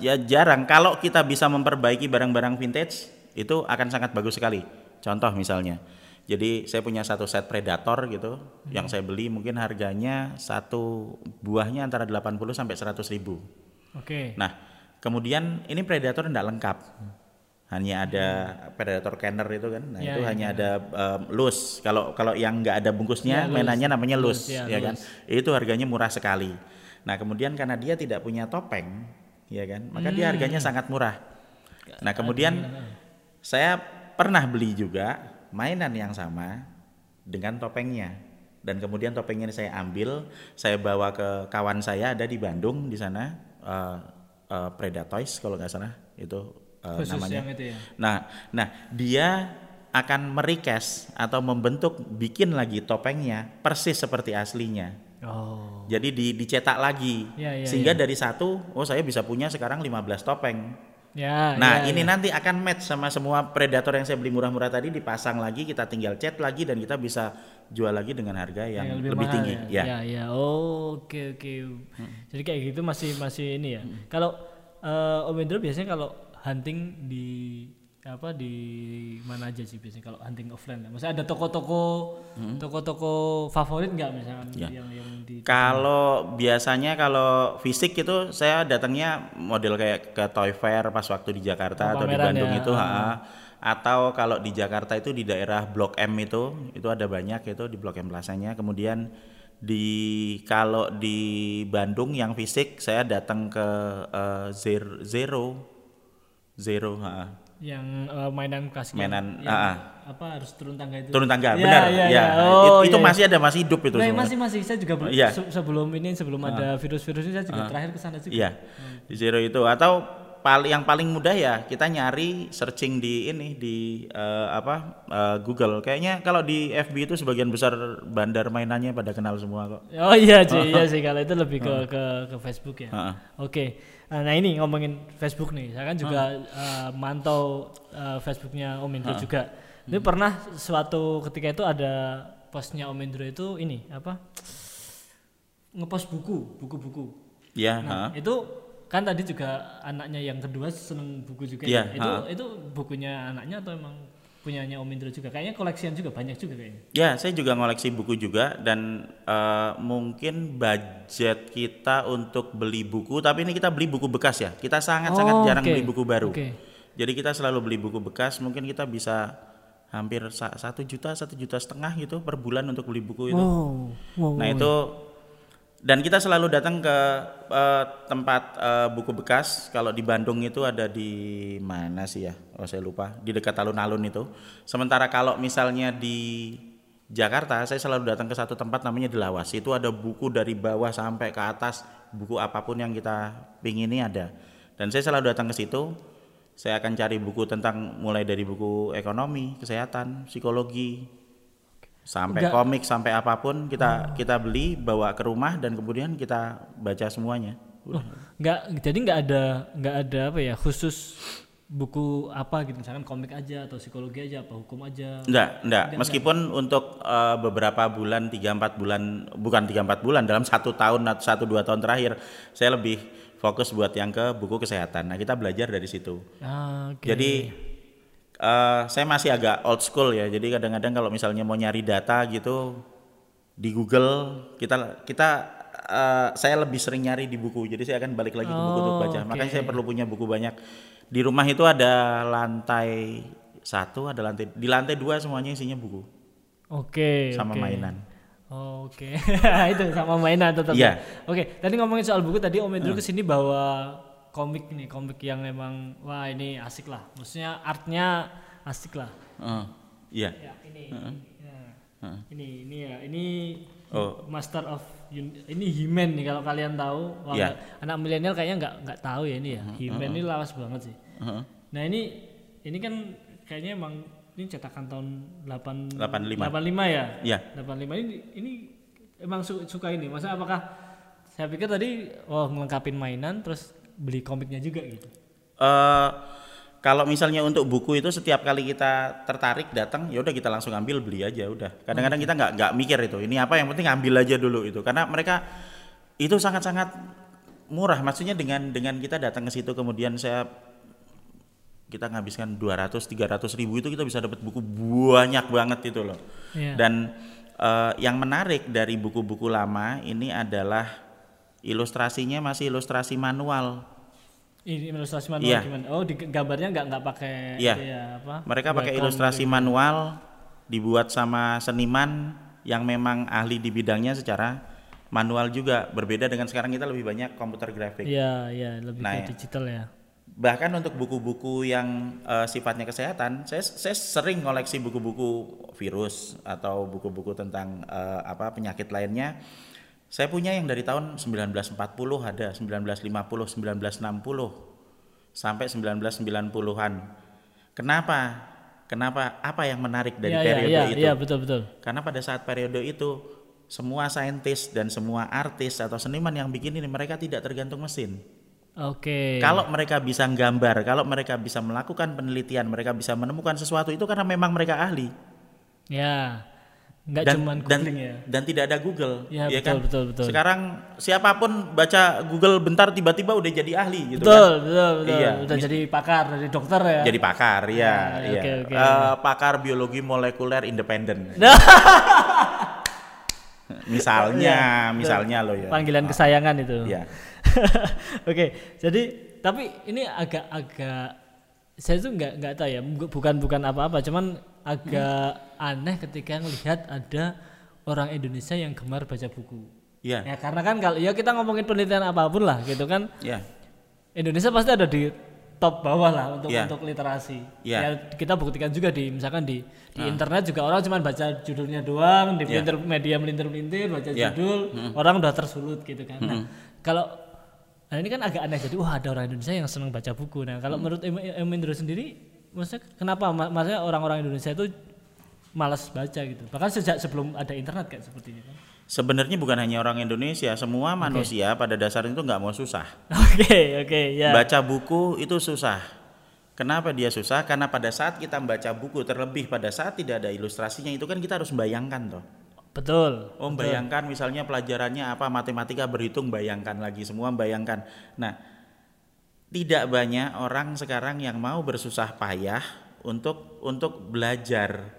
Speaker 1: ya jarang. Kalau kita bisa memperbaiki barang-barang vintage, itu akan sangat bagus sekali. Contoh misalnya, jadi saya punya satu set Predator gitu, yang saya beli mungkin harganya satu buahnya antara 80 sampai 100 ribu.
Speaker 2: Oke.
Speaker 1: Nah, kemudian ini Predator tidak lengkap. Hanya ada Predator Canner itu kan. Nah,
Speaker 2: Ya,
Speaker 1: itu
Speaker 2: ya,
Speaker 1: hanya ada um, loose. Kalau kalau yang nggak ada bungkusnya,
Speaker 2: Ya, loose.
Speaker 1: mainannya namanya loose,
Speaker 2: Loose, ya,
Speaker 1: ya kan. Itu harganya murah sekali. Nah, kemudian karena dia tidak punya topeng, ya kan, maka dia
Speaker 2: Hmm.
Speaker 1: harganya sangat murah. Nah, kemudian saya pernah beli juga mainan yang sama dengan topengnya. Dan kemudian topengnya ini saya ambil, saya bawa ke kawan saya ada di Bandung di sana eh, eh, Predatoys kalau nggak salah itu eh,
Speaker 2: Khusus
Speaker 1: namanya.
Speaker 2: yang itu ya.
Speaker 1: Nah, nah dia akan merecash atau membentuk bikin lagi topengnya persis seperti aslinya.
Speaker 2: Oh.
Speaker 1: Jadi di, dicetak lagi.
Speaker 2: Ya, ya,
Speaker 1: Sehingga dari satu, oh saya bisa punya sekarang 15 topeng.
Speaker 2: Ya.
Speaker 1: Nah,
Speaker 2: ya,
Speaker 1: ini
Speaker 2: ya.
Speaker 1: nanti akan match sama semua predator yang saya beli murah-murah tadi dipasang lagi, kita tinggal cat lagi dan kita bisa jual lagi dengan harga yang,
Speaker 2: Yang
Speaker 1: lebih,
Speaker 2: mahal
Speaker 1: tinggi.
Speaker 2: Ya,
Speaker 1: Ya.
Speaker 2: ya, ya. Oh, oke oke. Jadi kayak gitu masih masih ini ya. Kalau eh, Om Indro biasanya kalau hunting di apa di mana aja sih biasanya kalau hunting offline ya? Maksudnya ada toko-toko toko-toko favorit nggak misalkan
Speaker 1: Ya.
Speaker 2: yang yang di
Speaker 1: Kalau biasanya kalau fisik itu saya datangnya model kayak ke Toy Fair pas waktu di Jakarta
Speaker 2: Oh,
Speaker 1: atau di Bandung
Speaker 2: ya.
Speaker 1: itu, ha. atau kalau di Jakarta itu di daerah Blok M itu, itu ada banyak itu di Blok M Plasanya. Kemudian di kalau di Bandung yang fisik saya datang ke eh, Zer- Zero, Zero, ha.
Speaker 2: yang eh, mainan klasik
Speaker 1: Mainan,
Speaker 2: yang,
Speaker 1: ah.
Speaker 2: apa harus turun tangga itu
Speaker 1: turun tangga,
Speaker 2: Ya,
Speaker 1: benar,
Speaker 2: ya,
Speaker 1: ya.
Speaker 2: ya. Oh,
Speaker 1: It- itu
Speaker 2: iya, iya.
Speaker 1: masih ada, masih hidup itu
Speaker 2: Nah, masih masih saya juga belum se- sebelum ini sebelum ada virus-virus ini saya juga terakhir ke sana juga.
Speaker 1: Iya, di Zero itu atau paling yang paling mudah ya kita nyari searching di ini di eh, apa eh, Google. Kayaknya kalau di FB itu sebagian besar bandar mainannya pada kenal semua kok.
Speaker 2: Oh iya sih, <laughs> iya sih kalau itu lebih ke ke ke Facebook ya.
Speaker 1: Heeh.
Speaker 2: Oke. Nah, nah ini ngomongin Facebook nih, saya kan juga eh, mantau eh, Facebooknya Om Indro juga. Ini pernah suatu ketika itu ada postnya Om Indro itu ini apa? Ngepost buku, buku-buku.
Speaker 1: Ya,
Speaker 2: Nah, itu kan tadi juga anaknya yang kedua seneng buku juga
Speaker 1: Iya,
Speaker 2: ya. Itu
Speaker 1: ha.
Speaker 2: itu bukunya anaknya atau emang punyanya Om Indro juga? Kayaknya koleksian juga banyak juga kayaknya.
Speaker 1: Ya, saya juga ngoleksi buku juga dan eh, mungkin budget kita untuk beli buku, tapi ini kita beli buku bekas ya. Kita sangat-sangat
Speaker 2: Oh,
Speaker 1: jarang
Speaker 2: oke.
Speaker 1: beli buku baru.
Speaker 2: Oke.
Speaker 1: Jadi kita selalu beli buku bekas. Mungkin kita bisa hampir sa- satu juta, satu juta setengah gitu per bulan untuk beli buku itu.
Speaker 2: Wow. wow.
Speaker 1: Nah itu dan kita selalu datang ke eh, tempat eh, buku bekas. Kalau di Bandung itu ada di mana sih ya? Oh saya lupa. Di dekat alun-alun itu. Sementara kalau misalnya di Jakarta, saya selalu datang ke satu tempat namanya Delawas. Itu ada buku dari bawah sampai ke atas, buku apa pun yang kita pingini ada. Dan saya selalu datang ke situ. Saya akan cari buku tentang mulai dari buku ekonomi, kesehatan, psikologi, sampai
Speaker 2: Enggak.
Speaker 1: komik sampai apa pun kita kita beli bawa ke rumah dan kemudian kita baca semuanya.
Speaker 2: Oh, nggak jadi nggak ada nggak ada apa ya khusus buku apa gitu misalkan komik aja atau psikologi aja apa hukum aja?
Speaker 1: Enggak enggak meskipun untuk eh, beberapa bulan 3 4 bulan bukan 3 4 bulan dalam satu tahun atau satu dua tahun terakhir saya lebih fokus buat yang ke buku kesehatan. Nah kita belajar dari situ.
Speaker 2: Ah, oke.
Speaker 1: jadi eh, saya masih agak old school ya jadi kadang-kadang kalau misalnya mau nyari data gitu di Google kita kita eh, saya lebih sering nyari di buku jadi saya akan balik lagi ke buku untuk
Speaker 2: Oh,
Speaker 1: baca makanya
Speaker 2: oke.
Speaker 1: saya perlu punya buku banyak di rumah itu ada lantai satu ada lantai di lantai dua semuanya isinya buku
Speaker 2: oke
Speaker 1: sama
Speaker 2: oke.
Speaker 1: mainan
Speaker 2: Oh, oke <laughs> itu sama mainan tetap
Speaker 1: Iya.
Speaker 2: ya. oke tadi ngomongin soal buku tadi om Indro ke sini bawa komik nih komik yang emang wah ini asik lah. Maksudnya artnya asik lah.
Speaker 1: Eh, iya.
Speaker 2: Ya ini ya. ini ini ya ini
Speaker 1: Oh.
Speaker 2: Master of ini He-Man nih kalau kalian tahu. Wah, nggak- anak milenial kayaknya nggak nggak tahu ya ini ya. He-Man ini lawas banget sih.
Speaker 1: Heeh.
Speaker 2: nah ini ini kan kayaknya emang ini cetakan tahun 8
Speaker 1: 85.
Speaker 2: 85 ya?
Speaker 1: Iya.
Speaker 2: 85 ini ini emang su- suka ini. Masa apakah saya pikir tadi oh ngelengkapin mainan terus beli komiknya juga gitu?
Speaker 1: Eh, kalau misalnya untuk buku itu setiap kali kita tertarik datang ya udah kita langsung ambil beli aja udah. Kadang-kadang kita nggak nggak mikir itu ini apa yang penting ambil aja dulu itu. Karena mereka itu sangat-sangat murah. Maksudnya dengan dengan kita datang ke situ kemudian saya kita nghabiskan 200 300 ribu itu kita bisa dapat buku banyak banget itu loh.
Speaker 2: Iya.
Speaker 1: dan eh, yang menarik dari buku-buku lama ini adalah ilustrasinya masih ilustrasi manual
Speaker 2: ini ilustrasi manual
Speaker 1: Iya.
Speaker 2: gimana oh di gambarnya nggak nggak pakai itu ya apa
Speaker 1: Mereka pakai ilustrasi
Speaker 2: gitu.
Speaker 1: manual dibuat sama seniman yang memang ahli di bidangnya secara manual juga. Berbeda dengan sekarang kita lebih banyak komputer grafik.
Speaker 2: iya iya lebih
Speaker 1: Nah,
Speaker 2: ke
Speaker 1: ya.
Speaker 2: digital ya
Speaker 1: Bahkan untuk buku-buku yang eh, sifatnya kesehatan, saya saya sering koleksi buku-buku virus atau buku-buku tentang eh, apa penyakit lainnya. Saya punya yang dari tahun 1940 ada, 1950, 1960 sampai 1990-an. Kenapa? Kenapa? Apa yang menarik dari
Speaker 2: iya
Speaker 1: periode
Speaker 2: iya
Speaker 1: itu?
Speaker 2: iya betul betul
Speaker 1: Karena pada saat periode itu semua saintis dan semua artis atau seniman yang bikin ini mereka tidak tergantung mesin.
Speaker 2: Oke.
Speaker 1: Kalau mereka bisa gambar, kalau mereka bisa melakukan penelitian, mereka bisa menemukan sesuatu itu karena memang mereka ahli.
Speaker 2: Ya. Enggak
Speaker 1: dan
Speaker 2: cuman
Speaker 1: dan,
Speaker 2: ya.
Speaker 1: dan tidak ada Google,
Speaker 2: Ya,
Speaker 1: ya
Speaker 2: betul,
Speaker 1: kan?
Speaker 2: betul, betul.
Speaker 1: Sekarang siapa pun baca Google bentar tiba-tiba udah jadi ahli gitu
Speaker 2: Betul,
Speaker 1: kan?
Speaker 2: betul, betul.
Speaker 1: Iya.
Speaker 2: Udah jadi pakar, jadi dokter ya.
Speaker 1: Jadi pakar, ya,
Speaker 2: Ah,
Speaker 1: iya.
Speaker 2: oke, oke.
Speaker 1: Eh, pakar biologi molekuler independen. <laughs> misalnya, misalnya loh ya.
Speaker 2: Panggilan kesayangan itu.
Speaker 1: Iya. <laughs>
Speaker 2: Oke, jadi tapi ini agak-agak saya tuh nggak nggak tahu ya, bu- bukan bukan apa-apa, cuman agak aneh ketika ngelihat ada orang Indonesia yang gemar baca buku.
Speaker 1: Iya.
Speaker 2: Ya karena kan kalau ya kita ngomongin penelitian apa pun lah gitu kan,
Speaker 1: Iya.
Speaker 2: Indonesia pasti ada di top bawah lah untuk
Speaker 1: Iya.
Speaker 2: untuk literasi.
Speaker 1: Iya.
Speaker 2: Ya kita buktikan juga di misalkan di di internet juga orang cuma baca judulnya doang, di
Speaker 1: Iya.
Speaker 2: melintir media melintir-melintir baca
Speaker 1: Iya.
Speaker 2: judul, orang udah tersulut gitu kan. Nah, kalau nah ini kan agak aneh jadi wah ada orang Indonesia yang senang baca buku. Nah, kalau menurut Em, Em Indro sendiri maksudnya kenapa Ma- maksudnya orang-orang Indonesia itu malas baca gitu. Bahkan sejak sebelum ada internet kayak seperti ini kan.
Speaker 1: Sebenarnya bukan hanya orang Indonesia, semua manusia pada dasarnya itu nggak mau susah.
Speaker 2: Oke, oke, ya.
Speaker 1: Baca buku itu susah. Kenapa dia susah? Karena pada saat kita membaca buku, terlebih pada saat tidak ada ilustrasinya, itu kan kita harus membayangkan toh.
Speaker 2: Betul.
Speaker 1: Oh, bayangkan misalnya pelajarannya apa, matematika berhitung, bayangkan lagi semua bayangkan. Nah, tidak banyak orang sekarang yang mau bersusah payah untuk untuk belajar.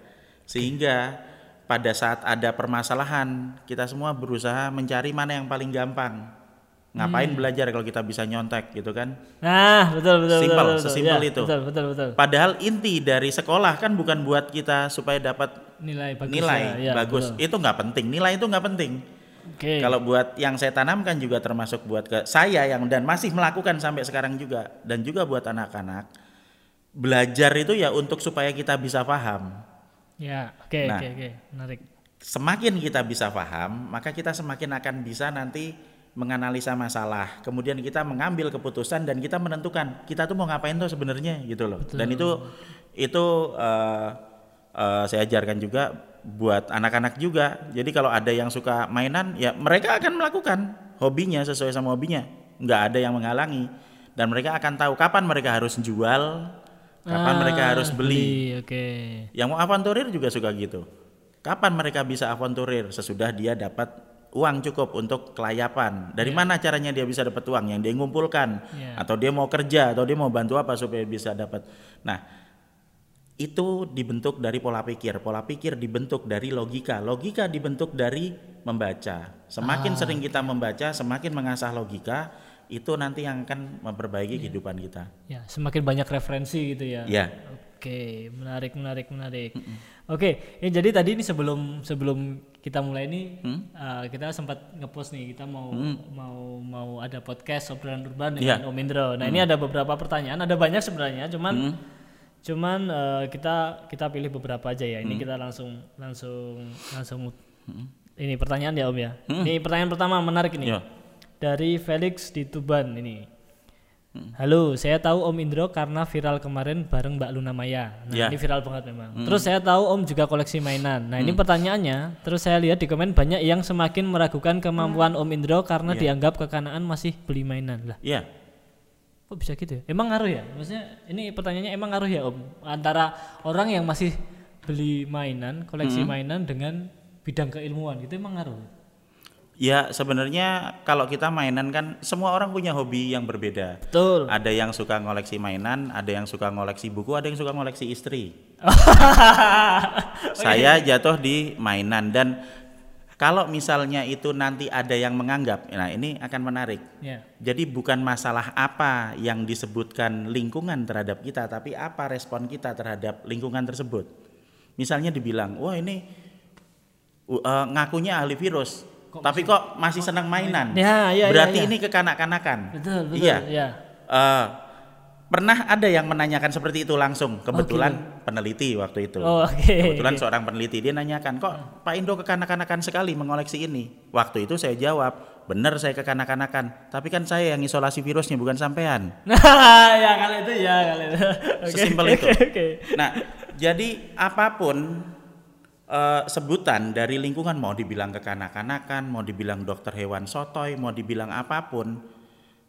Speaker 1: Sehingga pada saat ada permasalahan, kita semua berusaha mencari mana yang paling gampang. Ngapain belajar kalau kita bisa nyontek gitu kan?
Speaker 2: Nah, betul betul
Speaker 1: Simpel,
Speaker 2: betul, betul,
Speaker 1: sesimpel
Speaker 2: Ya,
Speaker 1: itu.
Speaker 2: Betul betul betul.
Speaker 1: Padahal inti dari sekolah kan bukan buat kita supaya dapat
Speaker 2: Nilai bagus.
Speaker 1: nilai
Speaker 2: ya, ya,
Speaker 1: bagus.
Speaker 2: betul.
Speaker 1: Itu nggak penting. Nilai itu nggak penting.
Speaker 2: Oke.
Speaker 1: Kalau buat yang saya tanamkan juga termasuk buat ke saya yang dan masih melakukan sampai sekarang juga dan juga buat anak-anak belajar itu ya untuk supaya kita bisa paham.
Speaker 2: Ya, oke
Speaker 1: Nah.
Speaker 2: oke oke, menarik.
Speaker 1: Semakin kita bisa paham, maka kita semakin akan bisa nanti menganalisa masalah. Kemudian kita mengambil keputusan dan kita menentukan kita tuh mau ngapain tuh sebenarnya gitu loh. Dan itu itu eh, eh, saya ajarkan juga buat anak-anak juga. Jadi kalau ada yang suka mainan, ya mereka akan melakukan hobinya sesuai sama hobinya. Nggak ada yang menghalangi. Dan mereka akan tahu kapan mereka harus jual, kapan
Speaker 2: Ah,
Speaker 1: mereka harus beli.
Speaker 2: Oke.
Speaker 1: Yang mau avanturir juga suka gitu. Kapan mereka bisa avanturir? Sesudah dia dapat uang cukup untuk kelayapan. Dari mana caranya dia bisa dapat uang? Yang dia ngumpulkan.
Speaker 2: Iya.
Speaker 1: Atau dia mau kerja, atau dia mau bantu apa supaya bisa dapat. Nah, itu dibentuk dari pola pikir. Pola pikir dibentuk dari logika. Logika dibentuk dari membaca. Semakin sering kita membaca, semakin mengasah logika, itu nanti yang akan memperbaiki kehidupan kita.
Speaker 2: Ya, semakin banyak referensi gitu ya.
Speaker 1: Ya.
Speaker 2: Oke, menarik menarik menarik. Oke, ini jadi tadi ini sebelum sebelum kita mulai ini uh, kita sempat ngepost nih kita mau mau mau ada podcast obrolan urban dengan
Speaker 1: Iya.
Speaker 2: Om Indro. Nah, ini ada beberapa pertanyaan, ada banyak sebenarnya, cuman cuman uh, kita kita pilih beberapa aja ya. Ini kita langsung langsung langsung ini pertanyaan ya Om ya. Ini pertanyaan pertama menarik ini.
Speaker 1: Ya.
Speaker 2: Dari Felix di Tuban ini. Halo, saya tahu Om Indro karena viral kemarin bareng Mbak Luna Maya. Nah,
Speaker 1: Ya.
Speaker 2: ini viral banget memang. Terus saya tahu Om juga koleksi mainan. Nah, ini pertanyaannya, terus saya lihat di komen banyak yang semakin meragukan kemampuan Om Indro karena dianggap kekanaan masih beli mainan. Lah,
Speaker 1: Iya.
Speaker 2: Kok bisa gitu ya? Emang ngaruh ya? Maksudnya ini pertanyaannya emang ngaruh ya, Om? Antara orang yang masih beli mainan, koleksi mainan dengan bidang keilmuan gitu emang ngaruh?
Speaker 1: Ya sebenarnya kalau kita mainan kan semua orang punya hobi yang berbeda.
Speaker 2: Betul.
Speaker 1: Ada yang suka ngoleksi mainan, ada yang suka ngoleksi buku, ada yang suka ngoleksi istri. <laughs> Saya jatuh di mainan dan kalau misalnya itu nanti ada yang menganggap, nah ini akan menarik.
Speaker 2: ya.
Speaker 1: Jadi bukan masalah apa yang disebutkan lingkungan terhadap kita, tapi apa respon kita terhadap lingkungan tersebut. Misalnya dibilang, wah ini uh, ngakunya ahli virus, tapi kok masih senang mainan.
Speaker 2: Ya, ya, ya,
Speaker 1: Berarti
Speaker 2: ya.
Speaker 1: ini kekanak-kanakan.
Speaker 2: Betul, betul.
Speaker 1: Iya.
Speaker 2: Ya.
Speaker 1: Eh, pernah ada yang menanyakan seperti itu langsung. Kebetulan peneliti waktu itu.
Speaker 2: Oh, oke.
Speaker 1: Kebetulan seorang peneliti dia nanyakan, kok Pak Indo kekanak-kanakan sekali mengoleksi ini. Waktu itu saya jawab, benar saya kekanak-kanakan. Tapi kan saya yang isolasi virusnya bukan sampean.
Speaker 2: Nah, <laughs> ya kali itu ya kali itu. <laughs> Oke,
Speaker 1: Sesimpel itu. <laughs>
Speaker 2: Oke.
Speaker 1: Nah, jadi apa pun eh, sebutan dari lingkungan mau dibilang kekanak-kanakan, mau dibilang dokter hewan sotoy, mau dibilang apa pun,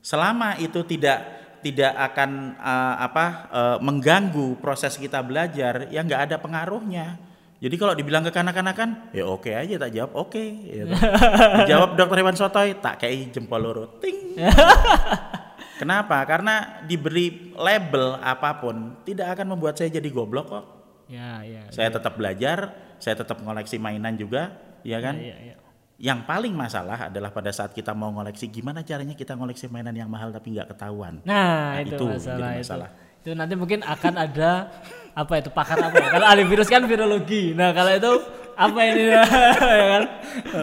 Speaker 1: selama itu tidak tidak akan uh, apa uh, mengganggu proses kita belajar ya nggak ada pengaruhnya jadi kalau dibilang kekanak-kanakan ya oke aja tak jawab oke gitu. <laughs> dijawab dokter Iwan Sotoy tak kayak jempol loro ting <laughs> kenapa karena diberi label apa pun tidak akan membuat saya jadi goblok kok
Speaker 2: Ya, ya.
Speaker 1: saya tetap belajar saya tetap ngoleksi mainan juga ya kan
Speaker 2: Ya, ya.
Speaker 1: Yang paling masalah adalah pada saat kita mau ngoleksi gimana caranya kita ngoleksi mainan yang mahal tapi nggak ketahuan
Speaker 2: Nah,
Speaker 1: Nah,
Speaker 2: itu,
Speaker 1: itu
Speaker 2: masalah,
Speaker 1: jadi
Speaker 2: itu.
Speaker 1: masalah.
Speaker 2: Itu nanti mungkin akan ada apa itu pakar apa ya? Kalau ahli virus kan virologi. Nah, kalau itu apa ini <laughs> ya kan?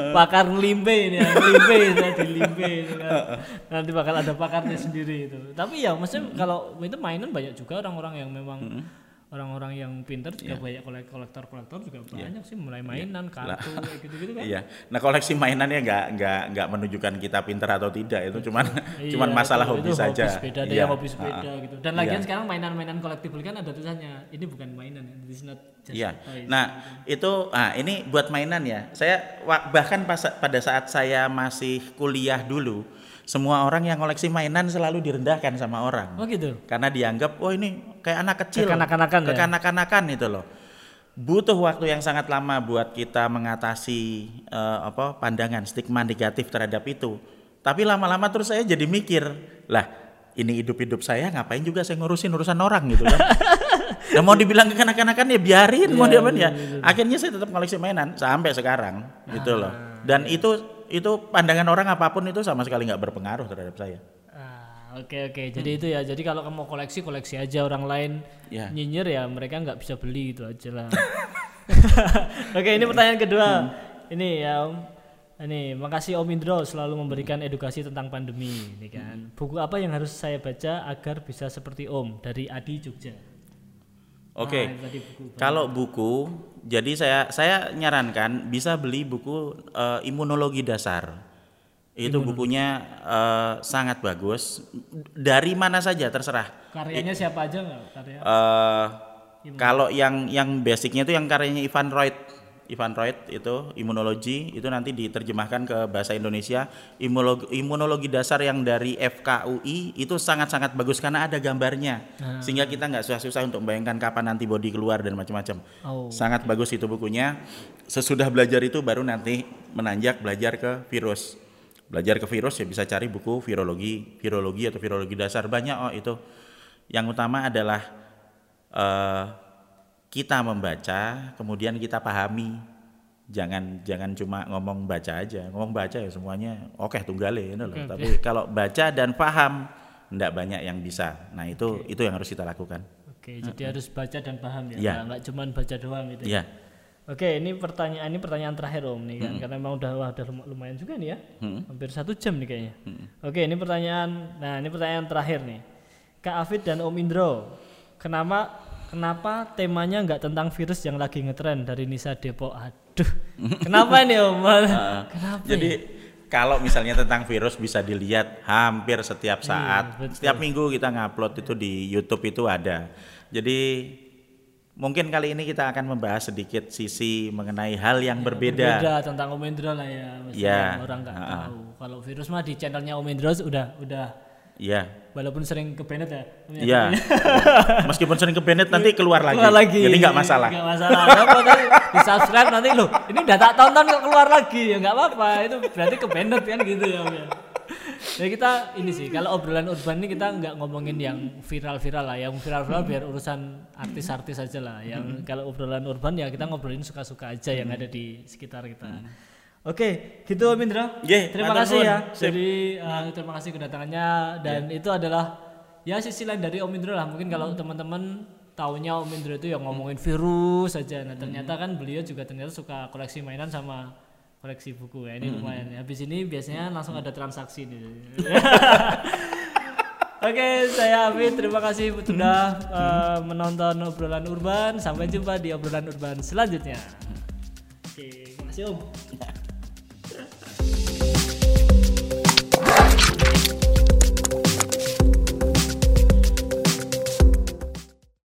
Speaker 2: Pakar limpe ini, ya. limpe ini di limpe ini kan. Nanti bakal ada pakarnya sendiri itu. Tapi ya maksudnya kalau itu mainan banyak juga orang-orang yang memang orang-orang yang pinter juga banyak kolek- kolektor-kolektor juga banyak sih mulai mainan kartu kayak <laughs> gitu-gitu kan.
Speaker 1: Iya. Nah koleksi mainannya nggak nggak nggak menunjukkan kita pinter atau tidak itu cuman <laughs> cuman
Speaker 2: Iya,
Speaker 1: masalah
Speaker 2: itu-
Speaker 1: hobi
Speaker 2: itu
Speaker 1: saja.
Speaker 2: sepeda ada
Speaker 1: Iya.
Speaker 2: yang hobi sepeda
Speaker 1: Ah.
Speaker 2: gitu. Dan lagian
Speaker 1: Iya.
Speaker 2: sekarang mainan-mainan collectible kan ada tulisannya ini bukan mainan, this is not just
Speaker 1: Iya.
Speaker 2: toys.
Speaker 1: Nah itu ah ini buat mainan ya. Saya bahkan pas, pada saat saya masih kuliah dulu, semua orang yang koleksi mainan selalu direndahkan sama orang.
Speaker 2: Oh gitu.
Speaker 1: Karena dianggap, oh ini kayak anak kecil,
Speaker 2: Kekanak-kanakan ya?
Speaker 1: kekanak-kanakan itu loh. Butuh waktu yang sangat lama buat kita mengatasi eh, apa pandangan stigma negatif terhadap itu. Tapi lama-lama terus saya jadi mikir, lah ini hidup-hidup saya ngapain juga saya ngurusin urusan orang gitu kan. <laughs> Dan mau dibilang kekanak-kanakan ya biarin, mau
Speaker 2: Iya,
Speaker 1: diapain ya. Akhirnya saya tetap koleksi mainan sampai sekarang gitu loh.
Speaker 2: Ah,
Speaker 1: Dan
Speaker 2: iya.
Speaker 1: itu itu pandangan orang apa pun itu sama sekali nggak berpengaruh terhadap saya.
Speaker 2: Ah, oke oke. Jadi itu ya. Jadi kalau kamu koleksi koleksi aja orang lain
Speaker 1: Ya.
Speaker 2: nyinyir ya mereka nggak bisa beli itu aja lah. <laughs> oke ini pertanyaan kedua. Ini ya Om. Ini makasih Om Indro selalu memberikan edukasi tentang pandemi ini kan. Buku apa yang harus saya baca agar bisa seperti Om dari Adi Jogja.
Speaker 1: Oke.
Speaker 2: Nah, tadi buku.
Speaker 1: Kalau buku, jadi saya saya nyarankan bisa beli buku eh, imunologi dasar. Itu bukunya eh, sangat bagus. Dari mana saja terserah.
Speaker 2: Karyanya siapa aja nggak? Karya.
Speaker 1: Eh, kalau yang yang basicnya itu yang karyanya Ivan Reut. Ivan Reut itu imunologi itu nanti diterjemahkan ke bahasa Indonesia. Imunologi, imunologi dasar yang dari FKUI itu sangat-sangat bagus karena ada gambarnya. Sehingga kita nggak susah-susah untuk membayangkan kapan antibodi keluar dan macam-macam.
Speaker 2: Oh.
Speaker 1: sangat bagus itu bukunya. Sesudah belajar itu baru nanti menanjak belajar ke virus. Belajar ke virus ya bisa cari buku virologi virologi atau virologi dasar. Banyak oh itu. Yang utama adalah eh, kita membaca kemudian kita pahami. Jangan jangan cuma ngomong baca aja. Ngomong baca ya semuanya oke tunggale ini loh.
Speaker 2: Oke.
Speaker 1: tapi kalau baca dan paham tidak banyak yang bisa. Nah itu itu yang harus kita lakukan.
Speaker 2: Oke, jadi harus baca dan paham ya.
Speaker 1: Iya.
Speaker 2: Nggak- cuma baca doang gitu. ya.
Speaker 1: ya
Speaker 2: Oke, ini pertanyaan ini pertanyaan terakhir Om nih kan, karena memang udah wah, udah lum- lumayan juga nih ya, hampir satu jam nih kayaknya. Oke, ini pertanyaan, nah ini pertanyaan terakhir nih, Kak Afid dan Om Indro, kenapa kenapa temanya nggak tentang virus yang lagi ngetren dari Nisa Depok? Aduh, <laughs> kenapa nih Om? <laughs> kenapa?
Speaker 1: Jadi
Speaker 2: ya?
Speaker 1: kalau misalnya tentang virus bisa dilihat hampir setiap saat.
Speaker 2: betul.
Speaker 1: setiap minggu kita ngupload itu di YouTube itu ada. Jadi mungkin kali ini kita akan membahas sedikit sisi mengenai hal yang berbeda.
Speaker 2: Beda tentang Om Indro lah ya, maksudnya
Speaker 1: Ya,
Speaker 2: orang nggak
Speaker 1: ha-ha.
Speaker 2: tahu. Kalau virus mah di channelnya Om Indro udah udah
Speaker 1: Iya.
Speaker 2: walaupun sering ke Bennett ya. Om ya.
Speaker 1: Iya. <laughs> Meskipun sering ke Bennett nanti keluar lagi.
Speaker 2: keluar lagi.
Speaker 1: Jadi nggak masalah.
Speaker 2: Nggak masalah. Apa tadi di subscribe nanti loh. Ini udah tak tonton kok keluar lagi ya nggak apa-apa. Itu berarti ke Bennett kan gitu ya. Om, ya. Jadi kita ini sih kalau obrolan urban ini kita nggak ngomongin yang viral-viral lah. Yang viral-viral biar urusan artis-artis aja lah. Yang kalau obrolan urban ya kita ngobrolin suka-suka aja yang ada di sekitar kita. Oke, gitu Om Indra.
Speaker 1: Ye,
Speaker 2: terima kasih ya.
Speaker 1: Sip.
Speaker 2: Jadi eh, terima kasih kedatangannya dan itu adalah ya sisi lain dari Om Indro lah. Mungkin kalau teman-teman taunya Om Indro itu yang ngomongin virus saja. Nah, ternyata kan beliau juga ternyata suka koleksi mainan sama koleksi buku ya. Ini lumayan. ya. Habis ini biasanya langsung ada transaksi nih. <laughs> Oke, saya Afid. Terima kasih sudah eh, menonton obrolan urban. Sampai jumpa di obrolan urban selanjutnya. Oke, terima kasih Om.